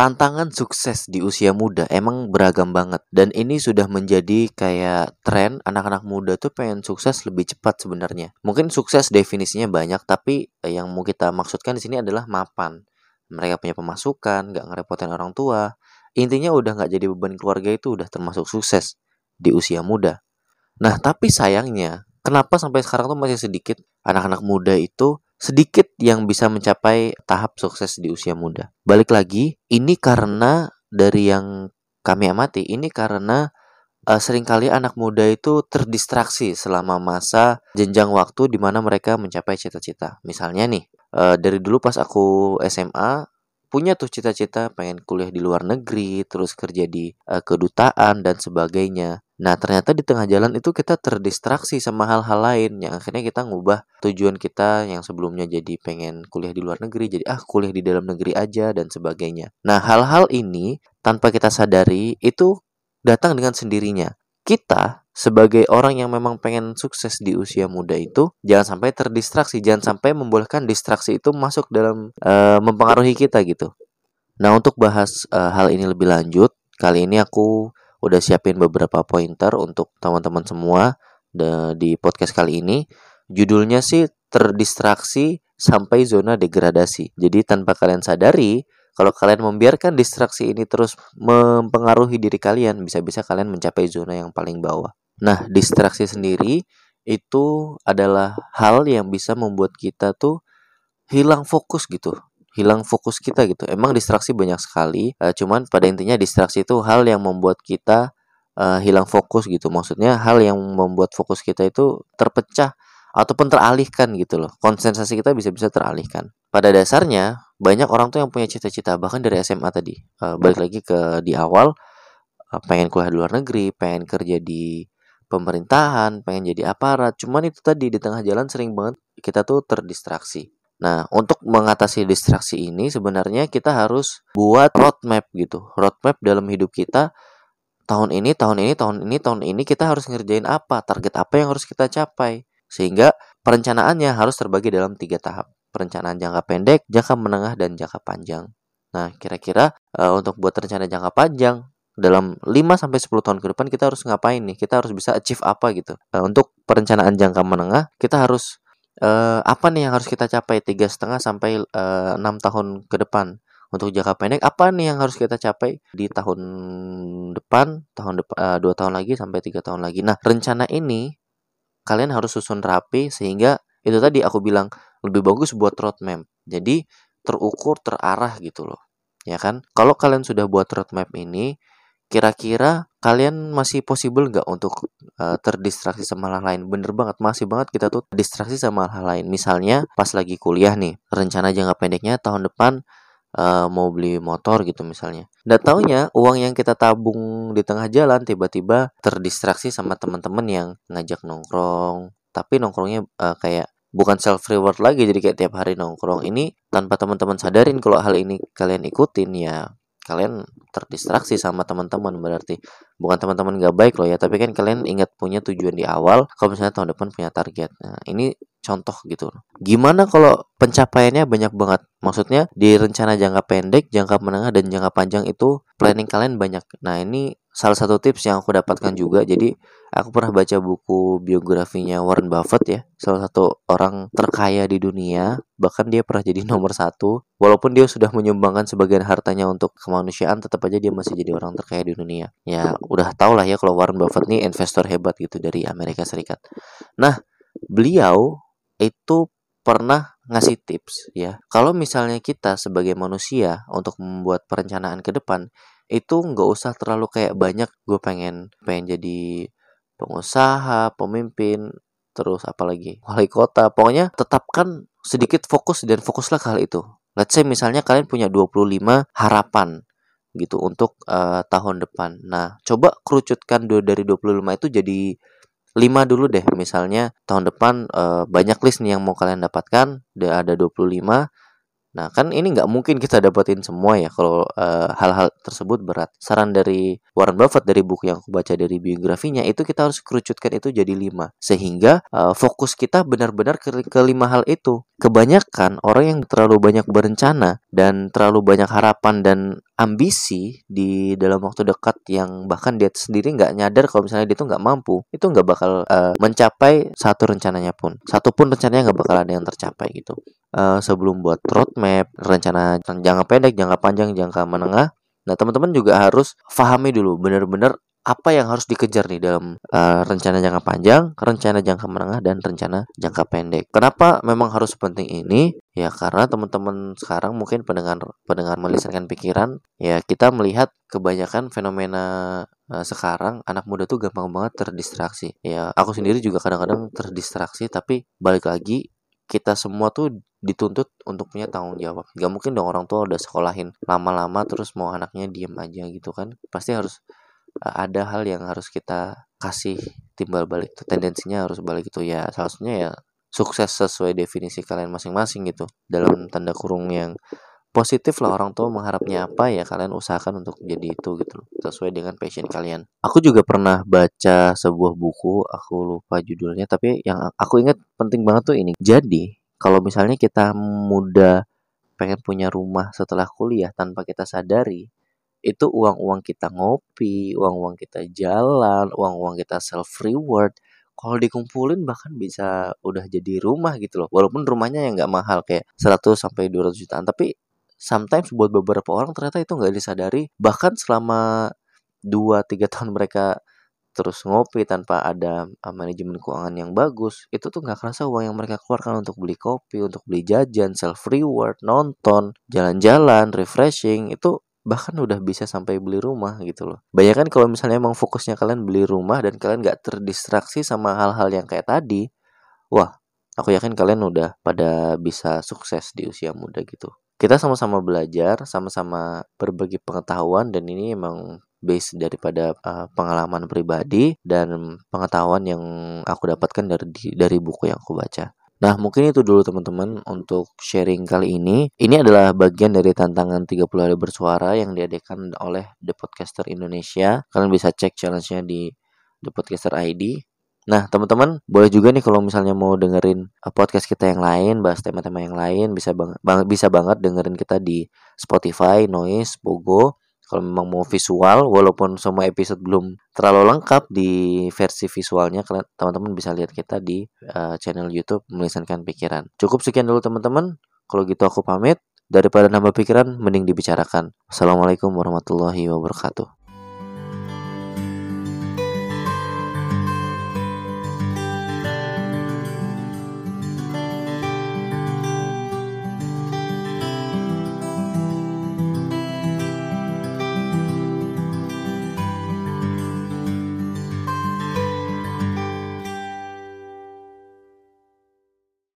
tantangan sukses di usia muda emang beragam banget dan ini sudah menjadi kayak tren anak-anak muda tuh pengen sukses lebih cepat sebenarnya. Mungkin sukses definisinya banyak tapi eh, yang mau kita maksudkan di sini adalah mapan. Mereka punya pemasukan, nggak ngerepotin orang tua. Intinya udah nggak jadi beban keluarga itu udah termasuk sukses di usia muda. Nah tapi sayangnya kenapa sampai sekarang tuh masih sedikit anak-anak muda itu sedikit yang bisa mencapai tahap sukses di usia muda. Balik lagi, ini karena dari yang kami amati, ini karena uh, sering kali anak muda itu terdistraksi selama masa jenjang waktu di mana mereka mencapai cita-cita. Misalnya nih, uh, dari dulu pas aku SMA punya tuh cita-cita pengen kuliah di luar negeri, terus kerja di uh, kedutaan dan sebagainya. Nah, ternyata di tengah jalan itu kita terdistraksi sama hal-hal lain yang akhirnya kita ngubah tujuan kita yang sebelumnya jadi pengen kuliah di luar negeri jadi ah kuliah di dalam negeri aja dan sebagainya. Nah, hal-hal ini tanpa kita sadari itu datang dengan sendirinya. Kita sebagai orang yang memang pengen sukses di usia muda itu jangan sampai terdistraksi, jangan sampai membolehkan distraksi itu masuk dalam uh, mempengaruhi kita gitu. Nah, untuk bahas uh, hal ini lebih lanjut, kali ini aku udah siapin beberapa pointer untuk teman-teman semua di podcast kali ini. Judulnya sih terdistraksi sampai zona degradasi. Jadi tanpa kalian sadari, kalau kalian membiarkan distraksi ini terus mempengaruhi diri kalian, bisa-bisa kalian mencapai zona yang paling bawah. Nah, distraksi sendiri itu adalah hal yang bisa membuat kita tuh hilang fokus gitu hilang fokus kita gitu. Emang distraksi banyak sekali, uh, cuman pada intinya distraksi itu hal yang membuat kita uh, hilang fokus gitu. Maksudnya hal yang membuat fokus kita itu terpecah ataupun teralihkan gitu loh. Konsentrasi kita bisa-bisa teralihkan. Pada dasarnya banyak orang tuh yang punya cita-cita bahkan dari SMA tadi. Uh, balik lagi ke di awal uh, pengen kuliah di luar negeri, pengen kerja di pemerintahan, pengen jadi aparat. Cuman itu tadi di tengah jalan sering banget kita tuh terdistraksi. Nah, untuk mengatasi distraksi ini sebenarnya kita harus buat roadmap gitu. Roadmap dalam hidup kita tahun ini, tahun ini, tahun ini, tahun ini kita harus ngerjain apa, target apa yang harus kita capai. Sehingga perencanaannya harus terbagi dalam tiga tahap. Perencanaan jangka pendek, jangka menengah, dan jangka panjang. Nah, kira-kira uh, untuk buat rencana jangka panjang dalam 5 sampai 10 tahun ke depan kita harus ngapain nih? Kita harus bisa achieve apa gitu. Uh, untuk perencanaan jangka menengah, kita harus uh, apa nih yang harus kita capai tiga setengah sampai enam tahun ke depan untuk jangka pendek apa nih yang harus kita capai di tahun depan tahun depan dua tahun lagi sampai tiga tahun lagi nah rencana ini kalian harus susun rapi sehingga itu tadi aku bilang lebih bagus buat roadmap. Jadi terukur terarah gitu loh. Ya kan? Kalau kalian sudah buat roadmap ini kira-kira kalian masih possible nggak untuk uh, terdistraksi sama hal lain? Bener banget masih banget kita tuh distraksi sama hal lain. Misalnya pas lagi kuliah nih rencana jangka pendeknya tahun depan uh, mau beli motor gitu misalnya. Nggak taunya uang yang kita tabung di tengah jalan tiba-tiba terdistraksi sama teman-teman yang ngajak nongkrong. Tapi nongkrongnya uh, kayak bukan self reward lagi jadi kayak tiap hari nongkrong. Ini tanpa teman-teman sadarin kalau hal ini kalian ikutin ya kalian terdistraksi sama teman-teman berarti. Bukan teman-teman gak baik loh ya tapi kan kalian ingat punya tujuan di awal kalau misalnya tahun depan punya target. Nah ini contoh gitu gimana kalau pencapaiannya banyak banget? Maksudnya di rencana jangka pendek jangka menengah dan jangka panjang itu planning kalian banyak. Nah ini salah satu tips yang aku dapatkan juga jadi aku pernah baca buku biografinya Warren Buffett ya salah satu orang terkaya di dunia bahkan dia pernah jadi nomor satu walaupun dia sudah menyumbangkan sebagian hartanya untuk kemanusiaan tetap aja dia masih jadi orang terkaya di dunia. Ya udah tau lah ya kalau Warren Buffett nih investor hebat gitu dari Amerika Serikat. Nah beliau itu pernah ngasih tips ya kalau misalnya kita sebagai manusia untuk membuat perencanaan ke depan itu nggak usah terlalu kayak banyak gue pengen pengen jadi pengusaha pemimpin terus apalagi wali kota. Pokoknya tetapkan sedikit fokus dan fokuslah ke hal itu. Let's say misalnya kalian punya 25 harapan gitu untuk uh, tahun depan. Nah coba kerucutkan dari 25 itu jadi 5 dulu deh. Misalnya tahun depan uh, banyak list nih yang mau kalian dapatkan. Ada 25 Nah, kan ini nggak mungkin kita dapetin semua ya kalau eh, hal-hal tersebut berat. Saran dari Warren Buffett dari buku yang aku baca dari biografinya itu kita harus kerucutkan itu jadi lima sehingga uh, fokus kita benar-benar ke, ke lima hal itu. kebanyakan orang yang terlalu banyak berencana dan terlalu banyak harapan dan ambisi di dalam waktu dekat yang bahkan dia sendiri nggak nyadar kalau misalnya dia tuh nggak mampu itu nggak bakal uh, mencapai satu rencananya pun satu pun rencananya nggak bakal ada yang tercapai gitu uh, sebelum buat roadmap rencana jangka pendek jangka panjang jangka menengah nah teman-teman juga harus pahami dulu benar-benar apa yang harus dikejar nih dalam uh, rencana jangka panjang, rencana jangka menengah dan rencana jangka pendek. Kenapa memang harus penting ini? Ya karena teman-teman sekarang mungkin pendengar pendengar melisankan pikiran, ya kita melihat kebanyakan fenomena uh, sekarang anak muda tuh gampang banget terdistraksi. Ya aku sendiri juga kadang-kadang terdistraksi tapi balik lagi kita semua tuh dituntut untuk punya tanggung jawab. Gak mungkin dong orang tua udah sekolahin lama-lama terus mau anaknya diem aja gitu kan. Pasti harus ada hal yang harus kita kasih timbal balik tendensinya harus balik itu ya salah satunya ya sukses sesuai definisi kalian masing-masing gitu. Dalam tanda kurung yang positif lah orang tua mengharapnya apa ya kalian usahakan untuk jadi itu gitu sesuai dengan passion kalian. Aku juga pernah baca sebuah buku aku lupa judulnya tapi yang aku ingat penting banget tuh ini. Jadi kalau misalnya kita muda pengen punya rumah setelah kuliah tanpa kita sadari itu uang-uang kita ngopi, uang-uang kita jalan, uang-uang kita self reward. Kalau dikumpulin bahkan bisa udah jadi rumah gitu loh. Walaupun rumahnya yang nggak mahal kayak 100 sampai 200 jutaan, tapi sometimes buat beberapa orang ternyata itu nggak disadari. Bahkan selama 2-3 tahun mereka terus ngopi tanpa ada uh, manajemen keuangan yang bagus itu tuh nggak kerasa uang yang mereka keluarkan untuk beli kopi untuk beli jajan self reward nonton jalan-jalan refreshing itu bahkan udah bisa sampai beli rumah gitu loh. Bayangkan kalau misalnya emang fokusnya kalian beli rumah dan kalian gak terdistraksi sama hal-hal yang kayak tadi, wah, aku yakin kalian udah pada bisa sukses di usia muda gitu. Kita sama-sama belajar, sama-sama berbagi pengetahuan dan ini emang base daripada uh, pengalaman pribadi dan pengetahuan yang aku dapatkan dari dari buku yang aku baca. Nah, mungkin itu dulu teman-teman untuk sharing kali ini. Ini adalah bagian dari tantangan 30 hari bersuara yang diadakan oleh The Podcaster Indonesia. Kalian bisa cek challenge-nya di The Podcaster ID. Nah, teman-teman, boleh juga nih kalau misalnya mau dengerin uh, podcast kita yang lain, bahas tema-tema yang lain, bisa banget bisa banget dengerin kita di Spotify, Noise, Pogo, kalau memang mau visual walaupun semua episode belum terlalu lengkap di versi visualnya kalian teman-teman bisa lihat kita di uh, channel YouTube melisankan pikiran. Cukup sekian dulu teman-teman. Kalau gitu aku pamit. Daripada nambah pikiran mending dibicarakan. Assalamualaikum warahmatullahi wabarakatuh